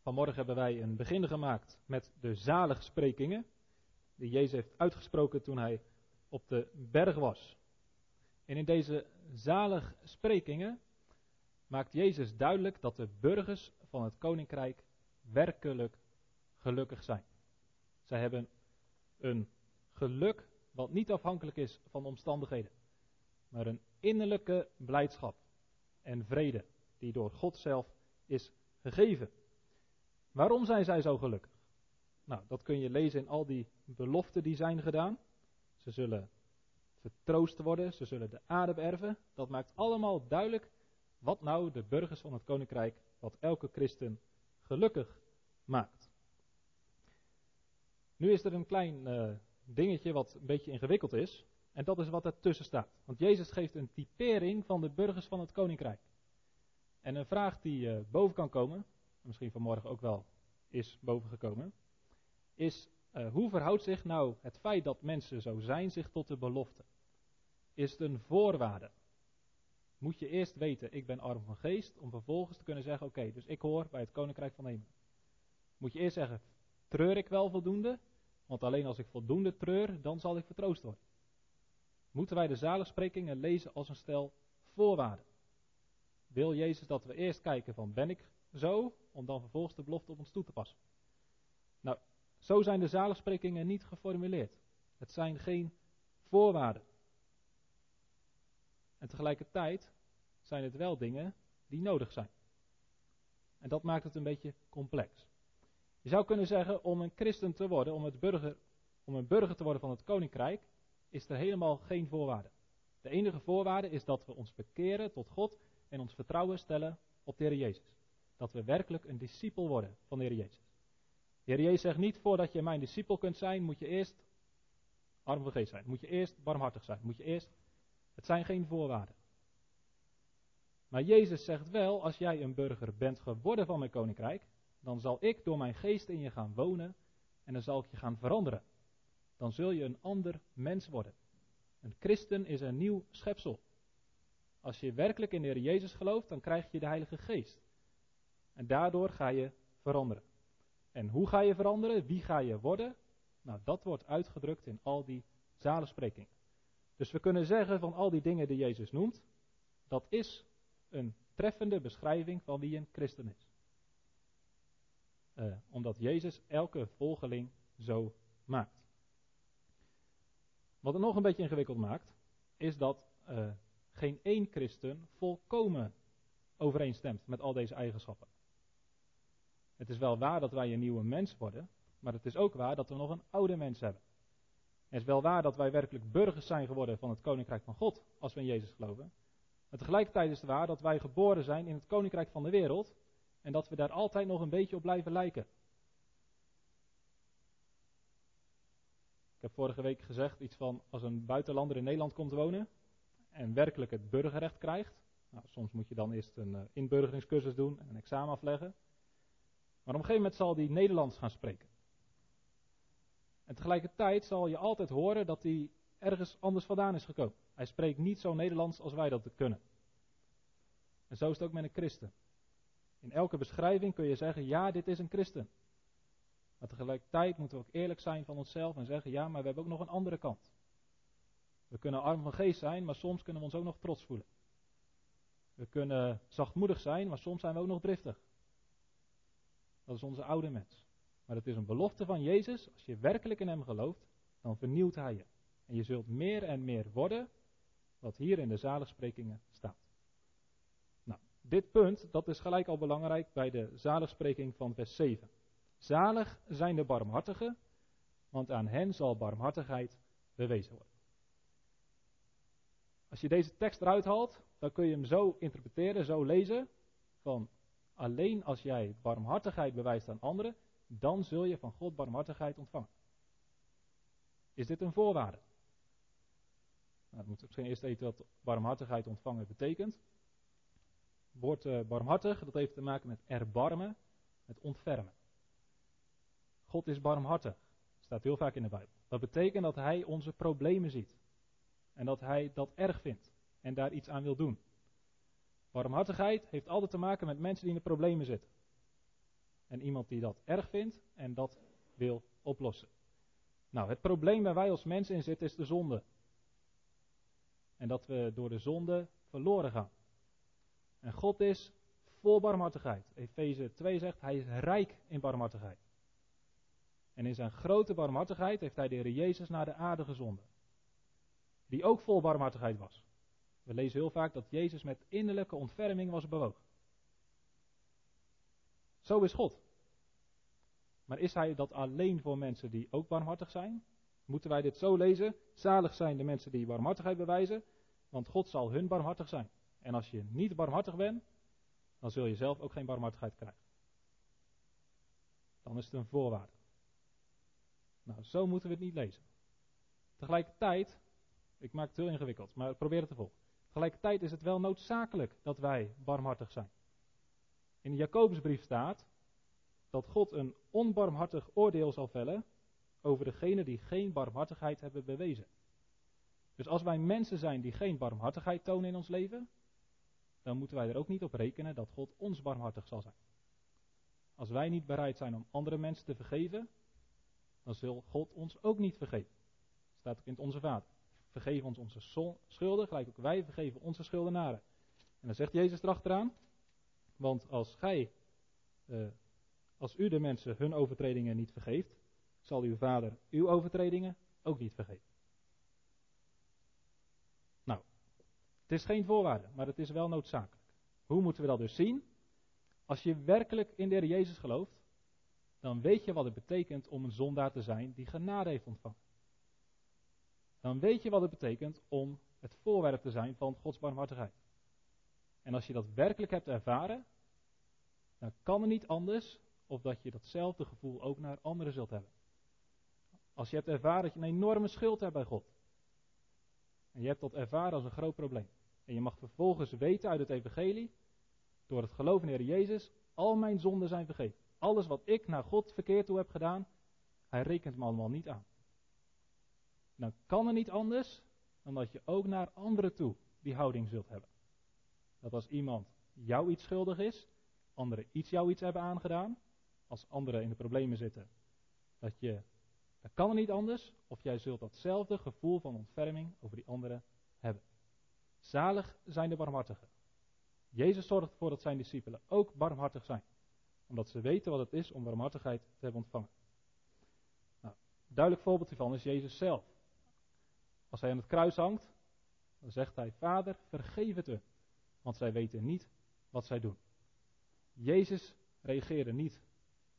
Vanmorgen hebben wij een begin gemaakt met de zaligsprekingen die Jezus heeft uitgesproken toen hij op de berg was. En in deze zaligsprekingen maakt Jezus duidelijk dat de burgers van het koninkrijk werkelijk gelukkig zijn. Zij hebben een geluk wat niet afhankelijk is van omstandigheden, maar een innerlijke blijdschap en vrede die door God zelf is gegeven. Waarom zijn zij zo gelukkig? Nou, dat kun je lezen in al die beloften die zijn gedaan. Ze zullen vertroost worden, ze zullen de aarde beërven. Dat maakt allemaal duidelijk wat nou de burgers van het koninkrijk, wat elke christen gelukkig maakt. Nu is er een klein uh, dingetje wat een beetje ingewikkeld is. En dat is wat ertussen staat. Want Jezus geeft een typering van de burgers van het koninkrijk. En een vraag die uh, boven kan komen, misschien vanmorgen ook wel is bovengekomen, is uh, hoe verhoudt zich nou het feit dat mensen zo zijn zich tot de belofte? Is het een voorwaarde? Moet je eerst weten, ik ben arm van geest, om vervolgens te kunnen zeggen, oké, dus ik hoor bij het koninkrijk van hemel. Moet je eerst zeggen, treur ik wel voldoende? Want alleen als ik voldoende treur, dan zal ik vertroost worden. Moeten wij de zaligsprekingen lezen als een stel voorwaarden? Wil Jezus dat we eerst kijken van ben ik zo, om dan vervolgens de belofte op ons toe te passen? Nou, zo zijn de zaligsprekingen niet geformuleerd. Het zijn geen voorwaarden. En tegelijkertijd zijn het wel dingen die nodig zijn. En dat maakt het een beetje complex. Je zou kunnen zeggen, om een christen te worden, om, burger, om een burger te worden van het koninkrijk, is er helemaal geen voorwaarde. De enige voorwaarde is dat we ons bekeren tot God en ons vertrouwen stellen op de Heer Jezus. Dat we werkelijk een discipel worden van de Heer Jezus. De Heer Jezus zegt niet, voordat je mijn discipel kunt zijn, moet je eerst arm van geest zijn. Moet je eerst barmhartig zijn. Moet je eerst... Het zijn geen voorwaarden. Maar Jezus zegt wel, als jij een burger bent geworden van mijn koninkrijk, dan zal ik door mijn geest in je gaan wonen en dan zal ik je gaan veranderen. Dan zul je een ander mens worden. Een christen is een nieuw schepsel. Als je werkelijk in de Heer Jezus gelooft, dan krijg je de Heilige Geest. En daardoor ga je veranderen. En hoe ga je veranderen? Wie ga je worden? Nou, dat wordt uitgedrukt in al die zalensprekingen. Dus we kunnen zeggen van al die dingen die Jezus noemt, dat is een treffende beschrijving van wie een christen is. Uh, omdat Jezus elke volgeling zo maakt. Wat het nog een beetje ingewikkeld maakt, is dat uh, geen één christen volkomen overeenstemt met al deze eigenschappen. Het is wel waar dat wij een nieuwe mens worden, maar het is ook waar dat we nog een oude mens hebben. Het is wel waar dat wij werkelijk burgers zijn geworden van het koninkrijk van God als we in Jezus geloven. Maar tegelijkertijd is het waar dat wij geboren zijn in het koninkrijk van de wereld en dat we daar altijd nog een beetje op blijven lijken. Ik heb vorige week gezegd iets van als een buitenlander in Nederland komt wonen en werkelijk het burgerrecht krijgt. Nou, soms moet je dan eerst een uh, inburgeringscursus doen en een examen afleggen. Maar op een gegeven moment zal hij Nederlands gaan spreken. En tegelijkertijd zal je altijd horen dat hij ergens anders vandaan is gekomen. Hij spreekt niet zo Nederlands als wij dat kunnen. En zo is het ook met een christen. In elke beschrijving kun je zeggen, ja, dit is een christen. Maar tegelijkertijd moeten we ook eerlijk zijn van onszelf en zeggen, ja, maar we hebben ook nog een andere kant. We kunnen arm van geest zijn, maar soms kunnen we ons ook nog trots voelen. We kunnen zachtmoedig zijn, maar soms zijn we ook nog driftig. Dat is onze oude mens. Maar het is een belofte van Jezus. Als je werkelijk in Hem gelooft, dan vernieuwt Hij je. En je zult meer en meer worden wat hier in de zaligsprekingen staat. Nou, dit punt, dat is gelijk al belangrijk bij de zaligspreking van vers 7. Zalig zijn de barmhartigen, want aan hen zal barmhartigheid bewezen worden. Als je deze tekst eruit haalt, dan kun je hem zo interpreteren, zo lezen, van alleen als jij barmhartigheid bewijst aan anderen, dan zul je van God barmhartigheid ontvangen. Is dit een voorwaarde? Nou, we moeten misschien eerst weten wat barmhartigheid ontvangen betekent. Het woord uh, barmhartig, dat heeft te maken met erbarmen, met ontfermen. God is barmhartig. Staat heel vaak in de Bijbel. Dat betekent dat hij onze problemen ziet. En dat hij dat erg vindt. En daar iets aan wil doen. Barmhartigheid heeft altijd te maken met mensen die in de problemen zitten. En iemand die dat erg vindt en dat wil oplossen. Nou, het probleem waar wij als mensen in zitten is de zonde. En dat we door de zonde verloren gaan. En God is vol barmhartigheid. Efeze 2 zegt, hij is rijk in barmhartigheid. En in zijn grote barmhartigheid heeft hij de Heer Jezus naar de aarde gezonden. Die ook vol barmhartigheid was. We lezen heel vaak dat Jezus met innerlijke ontferming was bewogen. Zo is God. Maar is hij dat alleen voor mensen die ook barmhartig zijn? Moeten wij dit zo lezen? Zalig zijn de mensen die barmhartigheid bewijzen, want God zal hun barmhartig zijn. En als je niet barmhartig bent, dan zul je zelf ook geen barmhartigheid krijgen. Dan is het een voorwaarde. Nou, zo moeten we het niet lezen. Tegelijkertijd, ik maak het heel ingewikkeld, maar probeer het te volgen. Tegelijkertijd is het wel noodzakelijk dat wij barmhartig zijn. In de Jacobusbrief staat dat God een onbarmhartig oordeel zal vellen over degenen die geen barmhartigheid hebben bewezen. Dus als wij mensen zijn die geen barmhartigheid tonen in ons leven, dan moeten wij er ook niet op rekenen dat God ons barmhartig zal zijn. Als wij niet bereid zijn om andere mensen te vergeven, dan zal God ons ook niet vergeven. Staat ook in het Onze Vader. Vergeef ons onze schulden, gelijk ook wij vergeven onze schuldenaren. En dan zegt Jezus erachteraan, want als gij, uh, als u de mensen hun overtredingen niet vergeeft, zal uw vader uw overtredingen ook niet vergeven. Nou, het is geen voorwaarde, maar het is wel noodzakelijk. Hoe moeten we dat dus zien? Als je werkelijk in de Heer Jezus gelooft, dan weet je wat het betekent om een zondaar te zijn die genade heeft ontvangen. Dan weet je wat het betekent om het voorwerp te zijn van Gods barmhartigheid. En als je dat werkelijk hebt ervaren, dan kan er niet anders of dat je datzelfde gevoel ook naar anderen zult hebben. Als je hebt ervaren dat je een enorme schuld hebt bij God. En je hebt dat ervaren als een groot probleem. En je mag vervolgens weten uit het evangelie, door het geloven in de Heer Jezus, al mijn zonden zijn vergeven. Alles wat ik naar God verkeerd toe heb gedaan, hij rekent me allemaal niet aan. Dan kan er niet anders dan dat je ook naar anderen toe die houding zult hebben. Dat als iemand jou iets schuldig is, anderen iets jou iets hebben aangedaan, als anderen in de problemen zitten, dat je, dat kan er niet anders, of jij zult datzelfde gevoel van ontferming over die anderen hebben. Zalig zijn de barmhartigen. Jezus zorgt ervoor dat zijn discipelen ook barmhartig zijn, omdat ze weten wat het is om barmhartigheid te hebben ontvangen. Nou, duidelijk voorbeeld hiervan is Jezus zelf. Als hij aan het kruis hangt, dan zegt hij: Vader, vergeef het hun, want zij weten niet wat zij doen. Jezus reageerde niet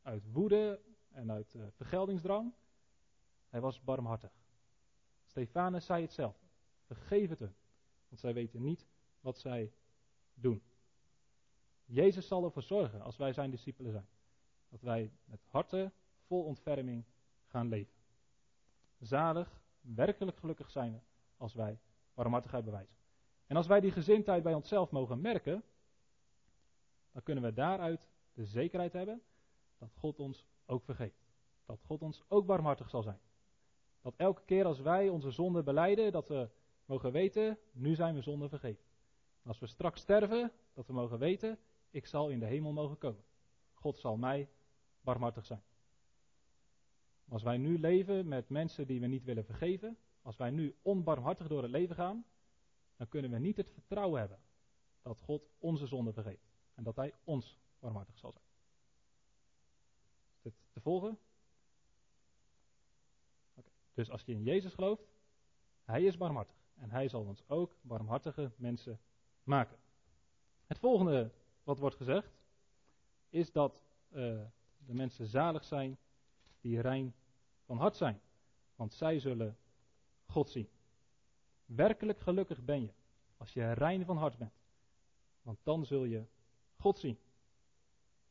uit woede en uit uh, vergeldingsdrang. Hij was barmhartig. Stefanus zei het zelf. Vergeef het hun, want zij weten niet wat zij doen. Jezus zal ervoor zorgen, als wij zijn discipelen zijn, dat wij met harten vol ontferming gaan leven. Zalig, werkelijk gelukkig zijn als wij barmhartigheid bewijzen. En als wij die gezindheid bij onszelf mogen merken, dan kunnen we daaruit de zekerheid hebben dat God ons ook vergeeft. Dat God ons ook barmhartig zal zijn. Dat elke keer als wij onze zonde beleiden, dat we mogen weten, nu zijn we zonde vergeven. als we straks sterven, dat we mogen weten, ik zal in de hemel mogen komen. God zal mij barmhartig zijn. Als wij nu leven met mensen die we niet willen vergeven, als wij nu onbarmhartig door het leven gaan, dan kunnen we niet het vertrouwen hebben dat God onze zonde vergeeft. En dat Hij ons barmhartig zal zijn. Is dit te volgen? Dus als je in Jezus gelooft, Hij is barmhartig. En Hij zal ons ook barmhartige mensen maken. Het volgende wat wordt gezegd, is dat uh, de mensen zalig zijn die rein van hart zijn. Want zij zullen God zien. Werkelijk gelukkig ben je als je rein van hart bent. Want dan zul je God zien.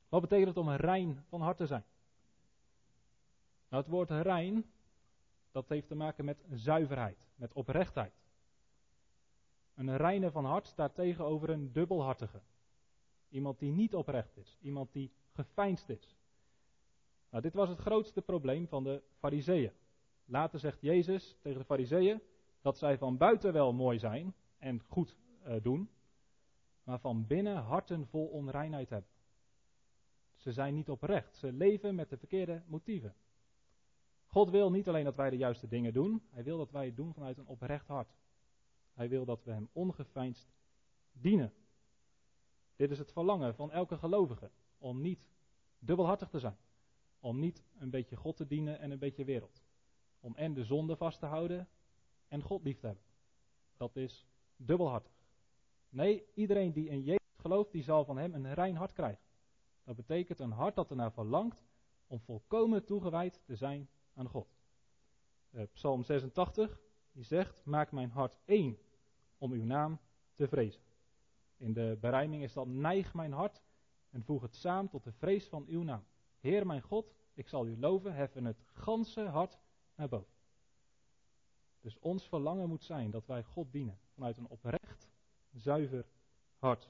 Wat betekent het om rein van hart te zijn? Nou, het woord rein, dat heeft te maken met zuiverheid, met oprechtheid. Een reine van hart staat tegenover een dubbelhartige. Iemand die niet oprecht is, iemand die gefijnst is. Nou, dit was het grootste probleem van de fariseeën. Later zegt Jezus tegen de fariseeën dat zij van buiten wel mooi zijn en goed uh, doen, maar van binnen harten vol onreinheid hebben. Ze zijn niet oprecht. Ze leven met de verkeerde motieven. God wil niet alleen dat wij de juiste dingen doen, hij wil dat wij het doen vanuit een oprecht hart. Hij wil dat we hem ongeveinsd dienen. Dit is het verlangen van elke gelovige, om niet dubbelhartig te zijn. Om niet een beetje God te dienen en een beetje wereld. Om en de zonde vast te houden en God lief te hebben. Dat is dubbelhartig. Nee, iedereen die in Jezus gelooft, die zal van hem een rein hart krijgen. Dat betekent een hart dat ernaar verlangt om volkomen toegewijd te zijn aan God. Uh, Psalm 86, die zegt, maak mijn hart één om uw naam te vrezen. In de berijming is dat, neig mijn hart en voeg het samen tot de vrees van uw naam. Heer mijn God, ik zal u loven, heffen het ganse hart naar boven. Dus ons verlangen moet zijn dat wij God dienen vanuit een oprecht, zuiver hart.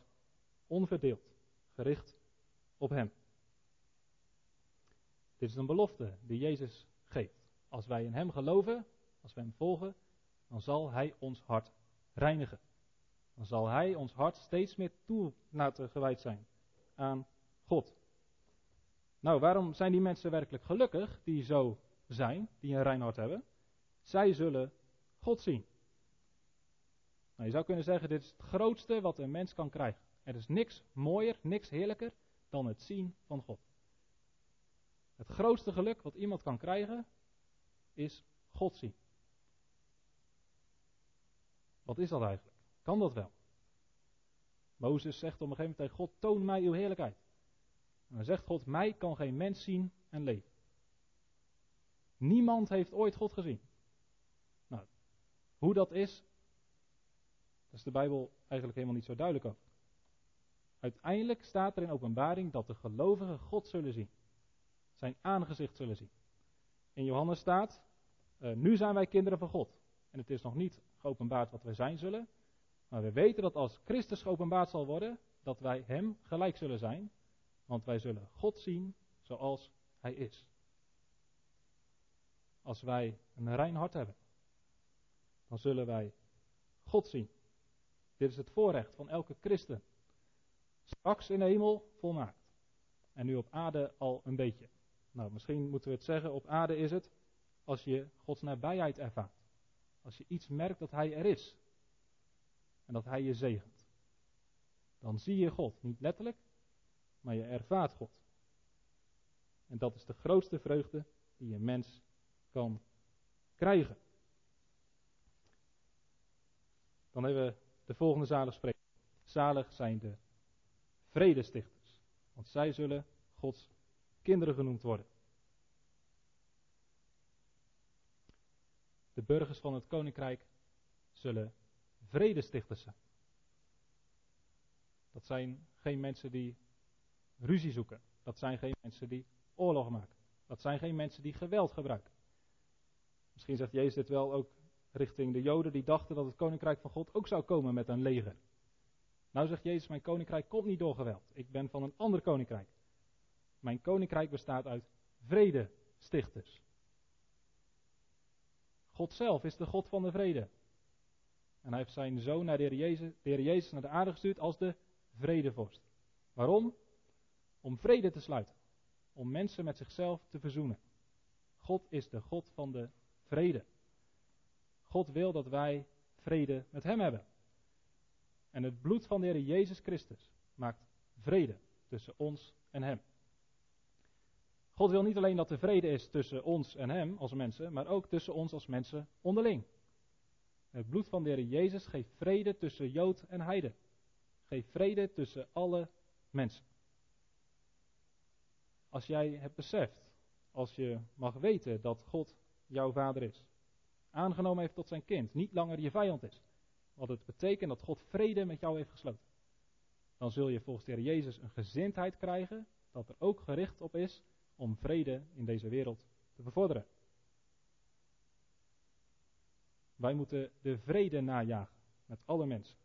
Onverdeeld, gericht op Hem. Dit is een belofte die Jezus geeft. Als wij in Hem geloven, als wij Hem volgen, dan zal Hij ons hart reinigen. Dan zal Hij ons hart steeds meer toe laten gewijd zijn aan God. Nou, waarom zijn die mensen werkelijk gelukkig die zo zijn, die een rein hebben? Zij zullen God zien. Nou, je zou kunnen zeggen, dit is het grootste wat een mens kan krijgen. Er is niks mooier, niks heerlijker dan het zien van God. Het grootste geluk wat iemand kan krijgen is God zien. Wat is dat eigenlijk? Kan dat wel? Mozes zegt op een gegeven moment tegen God: Toon mij uw heerlijkheid. En dan zegt God: Mij kan geen mens zien en leven. Niemand heeft ooit God gezien. Nou, hoe dat is, daar is de Bijbel eigenlijk helemaal niet zo duidelijk over. Uiteindelijk staat er in openbaring dat de gelovigen God zullen zien. Zijn aangezicht zullen zien. In Johannes staat, uh, nu zijn wij kinderen van God. En het is nog niet geopenbaard wat wij zijn zullen. Maar we weten dat als Christus geopenbaard zal worden, dat wij Hem gelijk zullen zijn. Want wij zullen God zien zoals Hij is. Als wij een rein hart hebben, dan zullen wij God zien. Dit is het voorrecht van elke christen. Straks in de hemel volmaakt. En nu op aarde al een beetje. Nou, misschien moeten we het zeggen, op aarde is het als je Gods nabijheid ervaart. Als je iets merkt dat Hij er is. En dat Hij je zegent. Dan zie je God. Niet letterlijk, maar je ervaart God. En dat is de grootste vreugde die een mens kan krijgen. Dan hebben we de volgende zalig spreken. Zalig zijn de vredestichters, want zij zullen Gods kinderen genoemd worden. De burgers van het koninkrijk zullen vredestichters zijn. Dat zijn geen mensen die ruzie zoeken. Dat zijn geen mensen die oorlog maken. Dat zijn geen mensen die geweld gebruiken. Misschien zegt Jezus dit wel ook richting de Joden die dachten dat het koninkrijk van God ook zou komen met een leger. Nou zegt Jezus, mijn koninkrijk komt niet door geweld. Ik ben van een ander koninkrijk. Mijn koninkrijk bestaat uit vredestichters. God zelf is de God van de vrede. En hij heeft zijn zoon naar de Heer Jezus, Heer Jezus naar de aarde gestuurd als de vredevorst. Waarom? Om vrede te sluiten. Om mensen met zichzelf te verzoenen. God is de God van de vrede. God wil dat wij vrede met Hem hebben. En het bloed van de Heer Jezus Christus maakt vrede tussen ons en Hem. God wil niet alleen dat er vrede is tussen ons en Hem als mensen, maar ook tussen ons als mensen onderling. Het bloed van de Heer Jezus geeft vrede tussen Jood en Heide. Geeft vrede tussen alle mensen. Als jij het beseft, als je mag weten dat God jouw vader is, aangenomen heeft tot zijn kind, niet langer je vijand is, wat het betekent dat God vrede met jou heeft gesloten, dan zul je volgens de Heer Jezus een gezindheid krijgen dat er ook gericht op is om vrede in deze wereld te bevorderen. Wij moeten de vrede najagen met alle mensen.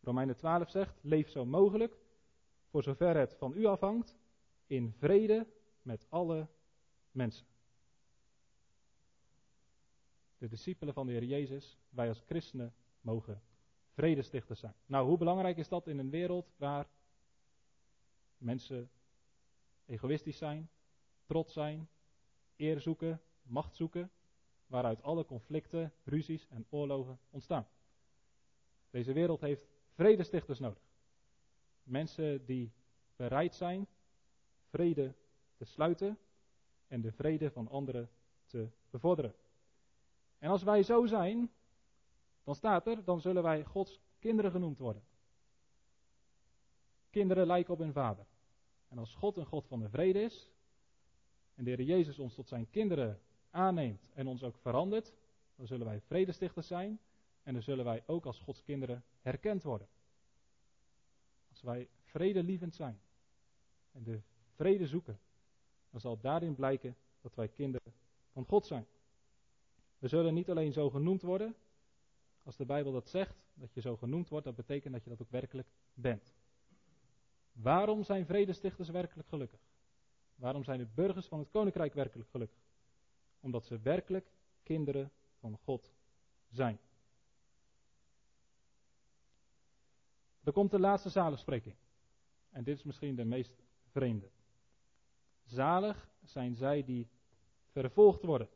Romeinen 12 zegt: leef zo mogelijk, voor zover het van u afhangt, in vrede met alle mensen. De discipelen van de Heer Jezus, wij als christenen, mogen vredestichters zijn. Nou, hoe belangrijk is dat in een wereld waar mensen egoïstisch zijn, trots zijn, eer zoeken, macht zoeken, waaruit alle conflicten, ruzies en oorlogen ontstaan. Deze wereld heeft vredestichters nodig. Mensen die bereid zijn vrede te sluiten en de vrede van anderen te bevorderen. En als wij zo zijn, dan staat er, dan zullen wij Gods kinderen genoemd worden. Kinderen lijken op hun vader. En als God een God van de vrede is, en de Heer Jezus ons tot zijn kinderen aanneemt en ons ook verandert, dan zullen wij vredestichters zijn en dan zullen wij ook als Gods kinderen herkend worden. Als wij vredelievend zijn en de vrede zoeken, dan zal daarin blijken dat wij kinderen van God zijn. We zullen niet alleen zo genoemd worden, als de Bijbel dat zegt, dat je zo genoemd wordt, dat betekent dat je dat ook werkelijk bent. Waarom zijn vredestichters werkelijk gelukkig? Waarom zijn de burgers van het koninkrijk werkelijk gelukkig? Omdat ze werkelijk kinderen van God zijn. Dan komt de laatste zaligspreking. En dit is misschien de meest vreemde. Zalig zijn zij die vervolgd worden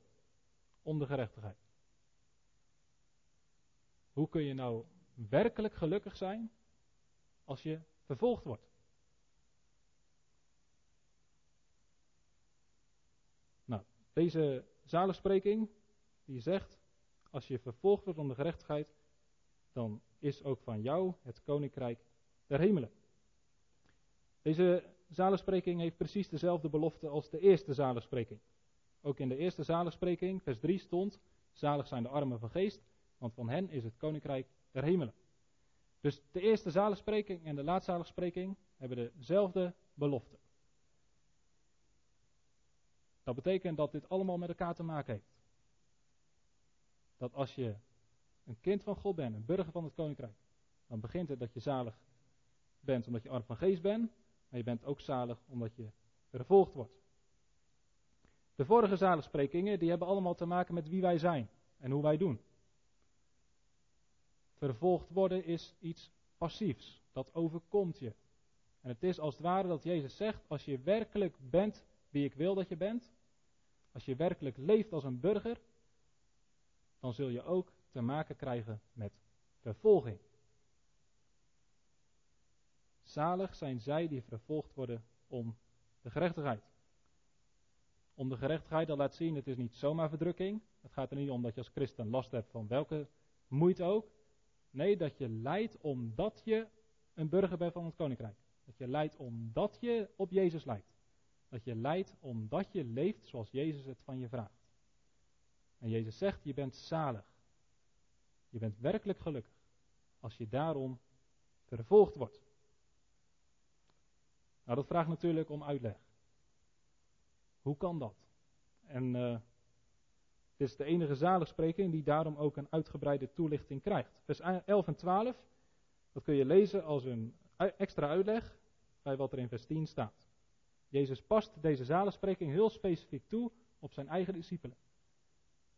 om de gerechtigheid. Hoe kun je nou werkelijk gelukkig zijn als je vervolgd wordt? Nou, deze zaligspreking die zegt, als je vervolgd wordt om de gerechtigheid, dan is ook van jou het koninkrijk der hemelen. Deze zaligspreking heeft precies dezelfde belofte als de eerste zaligspreking. Ook in de eerste zaligspreking, vers 3 stond, zalig zijn de armen van geest, want van hen is het koninkrijk der hemelen. Dus de eerste zaligspreking en de laatste zaligspreking hebben dezelfde belofte. Dat betekent dat dit allemaal met elkaar te maken heeft. Dat als je een kind van God bent, een burger van het koninkrijk, dan begint het dat je zalig bent omdat je arm van geest bent, maar je bent ook zalig omdat je vervolgd wordt. De vorige zaligsprekingen die hebben allemaal te maken met wie wij zijn en hoe wij doen. Vervolgd worden is iets passiefs. Dat overkomt je. En het is als het ware dat Jezus zegt: als je werkelijk bent wie ik wil dat je bent, als je werkelijk leeft als een burger, dan zul je ook te maken krijgen met vervolging. Zalig zijn zij die vervolgd worden om de gerechtigheid. Om de gerechtigheid, dat laat zien, het is niet zomaar verdrukking. Het gaat er niet om dat je als christen last hebt van welke moeite ook. Nee, dat je lijdt omdat je een burger bent van het koninkrijk. Dat je lijdt omdat je op Jezus lijdt. Dat je lijdt omdat je leeft zoals Jezus het van je vraagt. En Jezus zegt, je bent zalig. Je bent werkelijk gelukkig als je daarom vervolgd wordt. Nou, dat vraagt natuurlijk om uitleg. Hoe kan dat? En uh, het is de enige zaligspreking die daarom ook een uitgebreide toelichting krijgt. Vers 11 en 12, dat kun je lezen als een extra uitleg bij wat er in vers 10 staat. Jezus past deze zaligspreking heel specifiek toe op zijn eigen discipelen.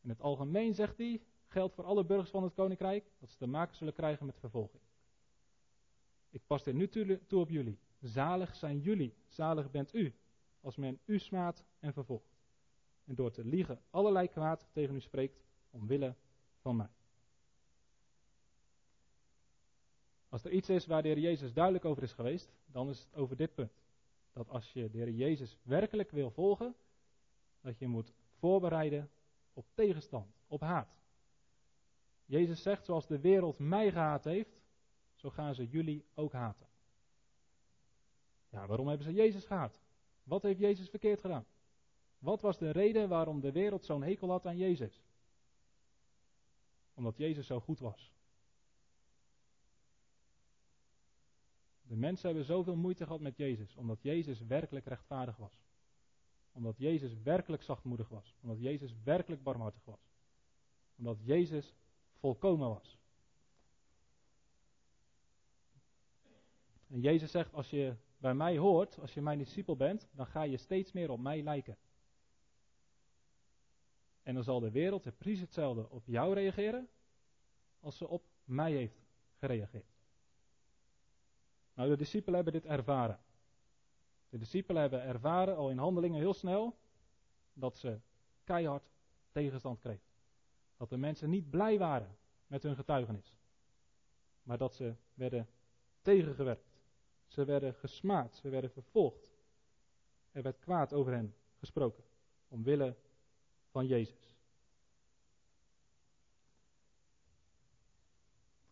In het algemeen zegt hij, geldt voor alle burgers van het koninkrijk, dat ze te maken zullen krijgen met vervolging. Ik pas dit nu toe op jullie. Zalig zijn jullie, zalig bent u, als men u smaadt en vervolgt. En door te liegen allerlei kwaad tegen u spreekt, omwille van mij. Als er iets is waar de Heer Jezus duidelijk over is geweest, dan is het over dit punt. Dat als je de Heer Jezus werkelijk wil volgen, dat je moet voorbereiden op tegenstand, op haat. Jezus zegt, zoals de wereld mij gehaat heeft, zo gaan ze jullie ook haten. Ja, waarom hebben ze Jezus gehaat? Wat heeft Jezus verkeerd gedaan? Wat was de reden waarom de wereld zo'n hekel had aan Jezus? Omdat Jezus zo goed was. De mensen hebben zoveel moeite gehad met Jezus, omdat Jezus werkelijk rechtvaardig was. Omdat Jezus werkelijk zachtmoedig was. Omdat Jezus werkelijk barmhartig was. Omdat Jezus volkomen was. En Jezus zegt, als je bij mij hoort, als je mijn discipel bent, dan ga je steeds meer op mij lijken. En dan zal de wereld er precies hetzelfde op jou reageren als ze op mij heeft gereageerd. Nou, de discipelen hebben dit ervaren. De discipelen hebben ervaren al in handelingen heel snel dat ze keihard tegenstand kregen. Dat de mensen niet blij waren met hun getuigenis. Maar dat ze werden tegengewerkt. Ze werden gesmaad, ze werden vervolgd. Er werd kwaad over hen gesproken. Omwille van Jezus.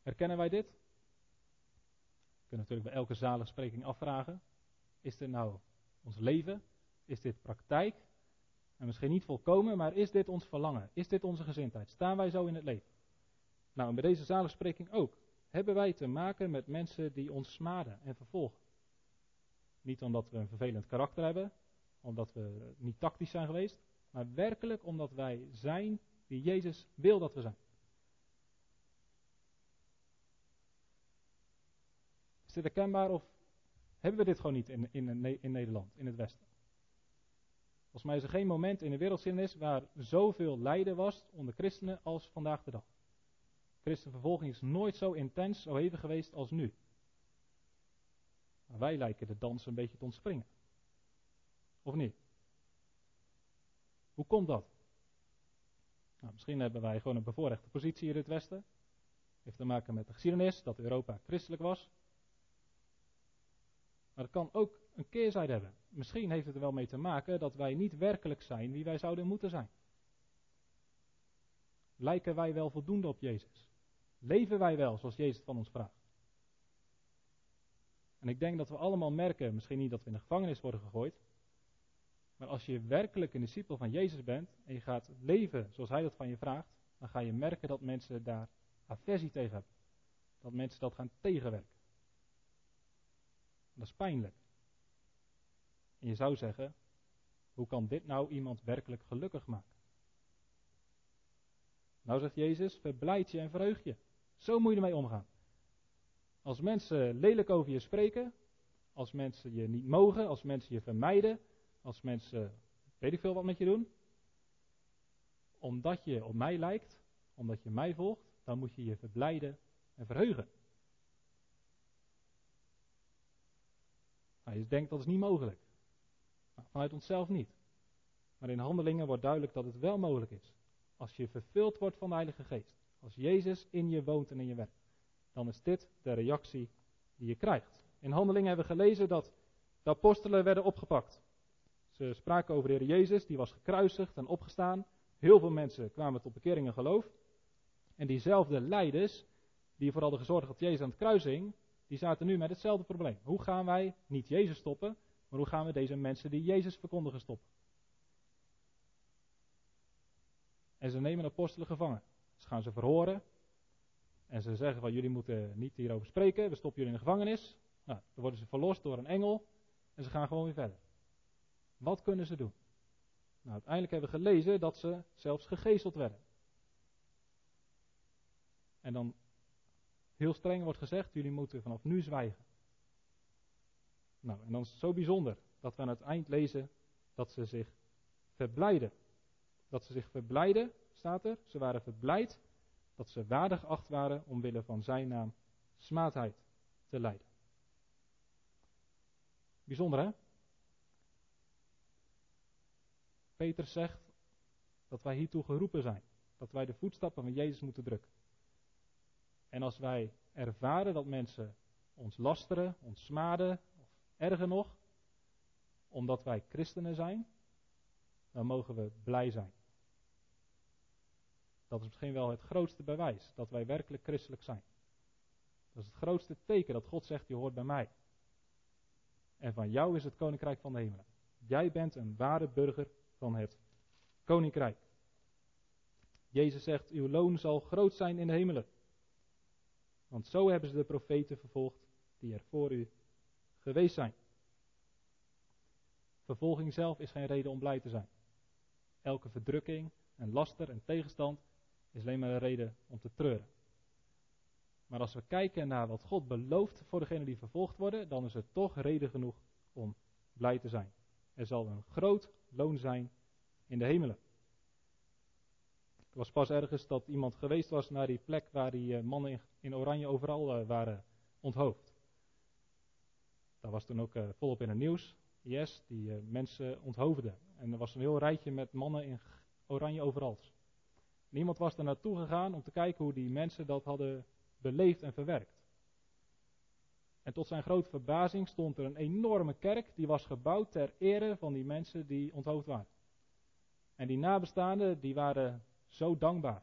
Herkennen wij dit? We kunnen natuurlijk bij elke zaligspreking afvragen. Is dit nou ons leven? Is dit praktijk? En misschien niet volkomen, maar is dit ons verlangen? Is dit onze gezindheid? Staan wij zo in het leven? Nou, en bij deze zaligspreking ook. Hebben wij te maken met mensen die ons smaden en vervolgen? Niet omdat we een vervelend karakter hebben, omdat we niet tactisch zijn geweest, maar werkelijk omdat wij zijn wie Jezus wil dat we zijn. Is dit herkenbaar of hebben we dit gewoon niet in, in, in Nederland, in het Westen? Volgens mij is er geen moment in de wereldgeschiedenis waar zoveel lijden was onder christenen als vandaag de dag. Christenvervolging is nooit zo intens, zo hevig geweest als nu. Wij lijken de dans een beetje te ontspringen. Of niet? Hoe komt dat? Nou, misschien hebben wij gewoon een bevoorrechte positie in het Westen. Heeft te maken met de geschiedenis, dat Europa christelijk was. Maar het kan ook een keerzijde hebben. Misschien heeft het er wel mee te maken dat wij niet werkelijk zijn wie wij zouden moeten zijn. Lijken wij wel voldoende op Jezus? Leven wij wel zoals Jezus van ons vraagt? En ik denk dat we allemaal merken, misschien niet dat we in de gevangenis worden gegooid, maar als je werkelijk een discipel van Jezus bent en je gaat leven zoals Hij dat van je vraagt, dan ga je merken dat mensen daar aversie tegen hebben. Dat mensen dat gaan tegenwerken. Dat is pijnlijk. En je zou zeggen, hoe kan dit nou iemand werkelijk gelukkig maken? Nou zegt Jezus, verblijd je en verheug je. Zo moet je ermee omgaan. Als mensen lelijk over je spreken, als mensen je niet mogen, als mensen je vermijden, als mensen weet ik veel wat met je doen, omdat je op mij lijkt, omdat je mij volgt, dan moet je je verblijden en verheugen. Nou, je denkt dat is niet mogelijk. Nou, vanuit onszelf niet. Maar in handelingen wordt duidelijk dat het wel mogelijk is. Als je vervuld wordt van de Heilige Geest. Als Jezus in je woont en in je werkt. Dan is dit de reactie die je krijgt. In handelingen hebben we gelezen dat de apostelen werden opgepakt. Ze spraken over de Heer Jezus, die was gekruisigd en opgestaan. Heel veel mensen kwamen tot bekering en geloof. En diezelfde leiders, die vooral hadden gezorgd dat Jezus aan het kruis hing, die zaten nu met hetzelfde probleem. Hoe gaan wij niet Jezus stoppen, maar hoe gaan we deze mensen die Jezus verkondigen stoppen? En ze nemen apostelen gevangen. Ze gaan ze verhoren. En ze zeggen van jullie moeten niet hierover spreken, we stoppen jullie in de gevangenis. Nou, dan worden ze verlost door een engel en ze gaan gewoon weer verder. Wat kunnen ze doen? Nou, uiteindelijk hebben we gelezen dat ze zelfs gegezeld werden. En dan heel streng wordt gezegd, jullie moeten vanaf nu zwijgen. Nou, en dan is het zo bijzonder dat we aan het eind lezen dat ze zich verblijden. Dat ze zich verblijden, staat er. Ze waren verblijd dat ze waardig acht waren omwille van zijn naam smaadheid te leiden. Bijzonder hè? Peter zegt dat wij hiertoe geroepen zijn. Dat wij de voetstappen van Jezus moeten drukken. En als wij ervaren dat mensen ons lasteren, ons smaden, of erger nog, omdat wij christenen zijn, dan mogen we blij zijn. Dat is misschien wel het grootste bewijs dat wij werkelijk christelijk zijn. Dat is het grootste teken dat God zegt, je hoort bij mij. En van jou is het koninkrijk van de hemelen. Jij bent een ware burger van het koninkrijk. Jezus zegt, uw loon zal groot zijn in de hemelen. Want zo hebben ze de profeten vervolgd die er voor u geweest zijn. Vervolging zelf is geen reden om blij te zijn. Elke verdrukking en laster en tegenstand is alleen maar een reden om te treuren. Maar als we kijken naar wat God belooft voor degenen die vervolgd worden, dan is het toch reden genoeg om blij te zijn. Er zal een groot loon zijn in de hemelen. Er was pas ergens dat iemand geweest was naar die plek waar die eh, mannen in oranje overal eh, waren onthoofd. Dat was toen ook eh, volop in het nieuws. IS die mensen onthoofde. En er was een heel rijtje met mannen in oranje overal. Niemand was er naartoe gegaan om te kijken hoe die mensen dat hadden beleefd en verwerkt. En tot zijn grote verbazing stond er een enorme kerk die was gebouwd ter ere van die mensen die onthoofd waren. En die nabestaanden die waren zo dankbaar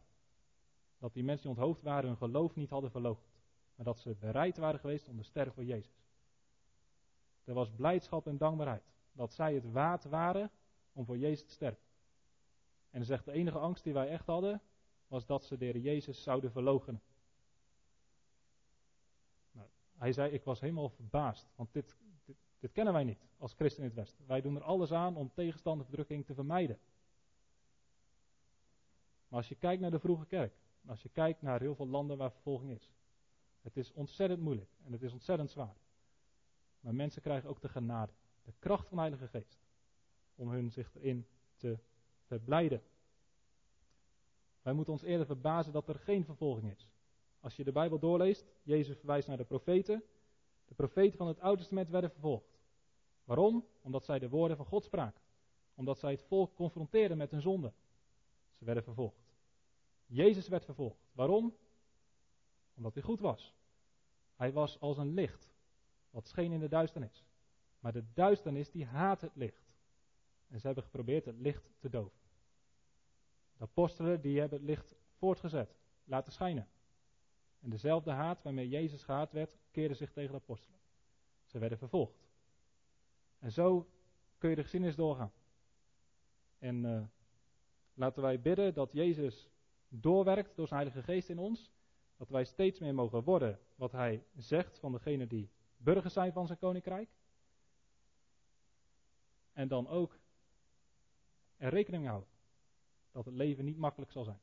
dat die mensen die onthoofd waren hun geloof niet hadden verloochend. Maar dat ze bereid waren geweest om te sterven voor Jezus. Er was blijdschap en dankbaarheid. Dat zij het waard waren om voor Jezus te sterven. En zegt, de enige angst die wij echt hadden, was dat ze de Jezus zouden verloochenen. Nou, hij zei, ik was helemaal verbaasd, want dit, dit, dit kennen wij niet als christen in het Westen. Wij doen er alles aan om tegenstand en te vermijden. Maar als je kijkt naar de vroege kerk, als je kijkt naar heel veel landen waar vervolging is, het is ontzettend moeilijk en het is ontzettend zwaar. Maar mensen krijgen ook de genade, de kracht van de Heilige Geest, om hun zich erin te verblijden. Wij moeten ons eerder verbazen dat er geen vervolging is. Als je de Bijbel doorleest, Jezus verwijst naar de profeten. De profeten van het Oude Testament werden vervolgd. Waarom? Omdat zij de woorden van God spraken. Omdat zij het volk confronteerden met hun zonde. Ze werden vervolgd. Jezus werd vervolgd. Waarom? Omdat hij goed was. Hij was als een licht, wat scheen in de duisternis. Maar de duisternis die haat het licht. En ze hebben geprobeerd het licht te doven. De apostelen die hebben het licht voortgezet, laten schijnen. En dezelfde haat waarmee Jezus gehaat werd, keerde zich tegen de apostelen. Ze werden vervolgd. En zo kun je de geschiedenis doorgaan. En uh, laten wij bidden dat Jezus doorwerkt door zijn Heilige Geest in ons. Dat wij steeds meer mogen worden wat Hij zegt van degene die burgers zijn van zijn koninkrijk. En dan ook er rekening mee houden dat het leven niet makkelijk zal zijn.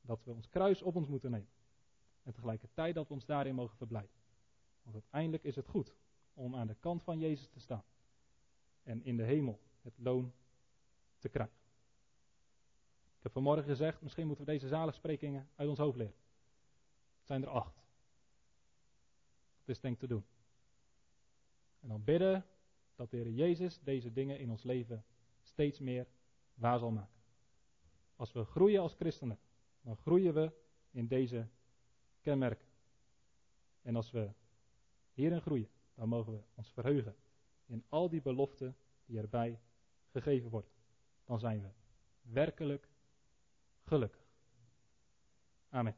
Dat we ons kruis op ons moeten nemen. En tegelijkertijd dat we ons daarin mogen verblijden. Want uiteindelijk is het goed om aan de kant van Jezus te staan. En in de hemel het loon te krijgen. Ik heb vanmorgen gezegd, misschien moeten we deze zaligsprekingen uit ons hoofd leren. Het zijn er acht. Dat is denk ik te doen. En dan bidden dat de Heer Jezus deze dingen in ons leven steeds meer waar zal maken. Als we groeien als christenen, dan groeien we in deze kenmerken. En als we hierin groeien, dan mogen we ons verheugen in al die beloften die erbij gegeven worden. Dan zijn we werkelijk gelukkig. Amen.